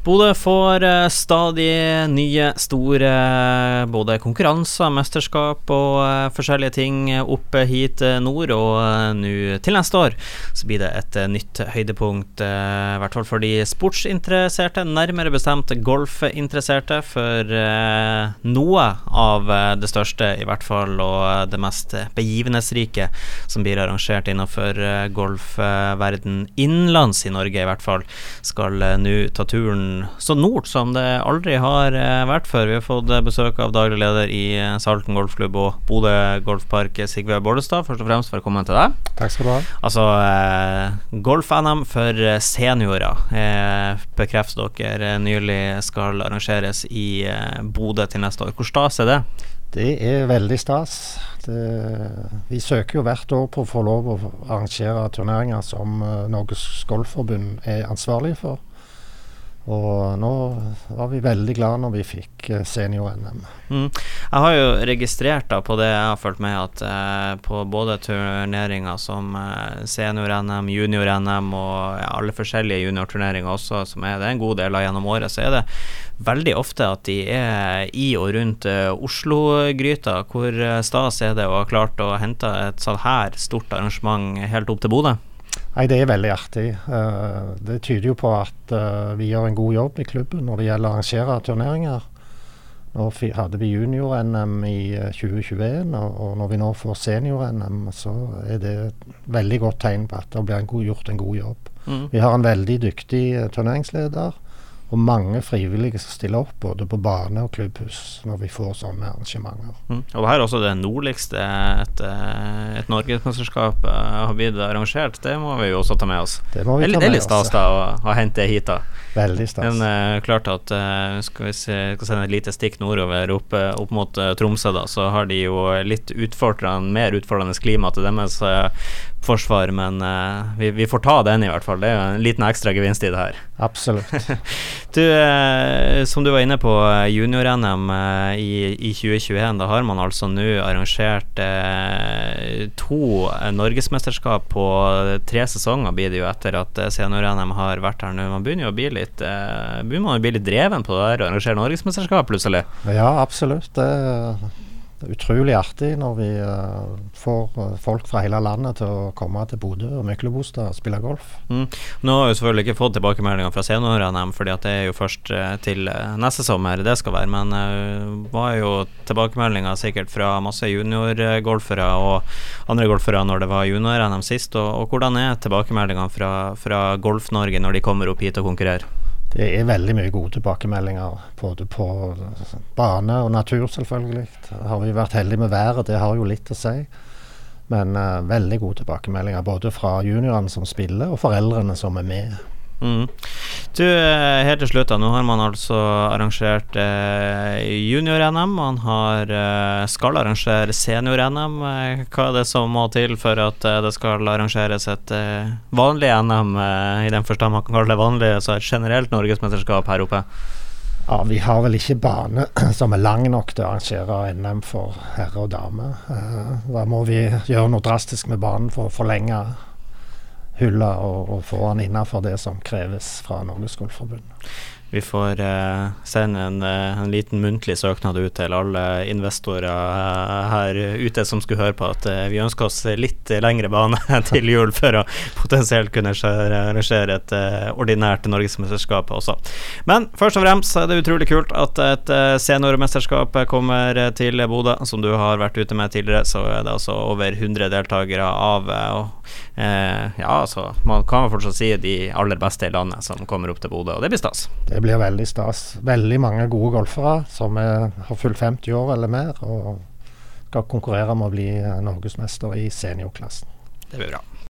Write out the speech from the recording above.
Bodø får uh, stadig nye store både konkurranser, mesterskap og uh, forskjellige ting oppe hit nord. Og nå til neste år så blir det et nytt høydepunkt, i hvert fall for de sportsinteresserte, nærmere bestemt golfinteresserte. For noe av det største, i hvert fall, og det mest begivenhetsrike som blir arrangert innenfor golfverden innenlands i Norge, i hvert fall, skal nå ta turen så nord som det aldri har eh, vært før. Vi har fått eh, besøk av daglig leder i eh, Salten golfklubb og Bodø golfpark, Sigve Bollestad. Først og fremst velkommen til deg. Takk skal du ha. Altså, eh, golf-NM for seniorer eh, bekrefter dere nylig skal arrangeres i eh, Bodø til neste år. Hvor stas er det? Det er veldig stas. Det, vi søker jo hvert år på å få lov å arrangere turneringer som Norges Golfforbund er ansvarlig for. Og nå var vi veldig glad når vi fikk eh, senior-NM. Mm. Jeg har jo registrert da på det jeg har fulgt med, at eh, på både turneringer som eh, senior-NM, junior-NM og ja, alle forskjellige juniorturneringer også, som er det en god del av gjennom året, så er det veldig ofte at de er i og rundt eh, Oslo-gryta. Hvor stas er det å ha klart å hente et sånt her stort arrangement helt opp til Bodø? Nei, Det er veldig artig. Uh, det tyder jo på at uh, vi gjør en god jobb i klubben når det gjelder å arrangere turneringer. Nå hadde vi junior-NM i 2021, eh, og, og, når vi nå får senior-NM, så er det et veldig godt tegn på at det blir en god, gjort en god jobb. Mm. Vi har en veldig dyktig turneringsleder og mange frivillige som stiller opp, både på bane og klubbhus, når vi får sånne arrangementer. Mm. Og det her er også det nordligste et, eh, et norgesmesterskap eh, har blitt arrangert. Det må vi jo også ta med oss. Det må vi ta med oss. Det er litt stas da å ha hentet det hit, da. Veldig stas. Men uh, klart at uh, skal vi se, skal sende et lite stikk nordover, opp, opp mot uh, Tromsø, da, så har de jo litt utfordrende, mer utfordrende klima til deres forsvar, men uh, vi, vi, får ta den, i hvert fall. Det er jo en liten ekstra gevinst i det her. Absolutt. du, uh, som du var inne på, eh, junior-NM uh, i, i, 2021, da har man altså nå arrangert to norgesmesterskap på tre sesonger, blir det jo etter at senior-NM har vært her nå. Man begynner jo å bli litt, begynner man å bli litt dreven på det der å arrangere norgesmesterskap, plutselig? Ja, absolutt. Det utrolig artig når vi uh, får uh, folk fra hele landet til å komme til Bodø og Myklebostad og spille golf. Mm. Nå har vi selvfølgelig ikke fått tilbakemeldinger fra senior-NM, fordi det er jo først uh, til neste sommer det skal være. Men uh, var jo tilbakemeldinger sikkert fra masse juniorgolfere og andre golfere når det var junior-NM sist. Og, og, hvordan er tilbakemeldingene fra, fra Golf-Norge når de kommer opp hit og konkurrerer? Det er veldig mye gode tilbakemeldinger, både på bane og natur, selvfølgelig. Har vi vært heldige med været, det har jo litt å si. Men uh, veldig gode tilbakemeldinger, både fra juniorene som spiller, og foreldrene som er med. Mm. Du, eh, helt til slutt, da. Nå har man altså arrangert eh, junior-NM. Man har, eh, skal arrangere senior-NM. Eh, hva er det som må til for at eh, det skal arrangeres et eh, vanlig NM, i den forstand man kan kalle det vanlig, så et generelt norgesmesterskap her oppe? Ja, Vi har vel ikke bane som er lang nok til å arrangere NM for herre og dame. da må vi gjøre noe drastisk med banen for å forlenge hylle og, og få han innafor det som kreves fra Norges Golfforbund. Vi får eh, sende en, uh, en, liten muntlig søknad ut til alle investorer uh, her ute som skulle høre på at vi ønsker oss litt lengre bane til jul for å potensielt kunne arrangere et ordinært norgesmesterskap også. Men først og fremst er det utrolig kult at et seniormesterskap kommer til Bodø. Som du har vært ute med tidligere, så er det altså over 100 deltakere av Ja, altså, man kan fortsatt si de aller beste i landet som kommer opp til Bodø, og det blir stas. Det blir veldig stas. Veldig mange gode golfere som er, har fylt 50 år eller mer, og skal konkurrere med å bli norgesmester i seniorklassen. Det blir bra.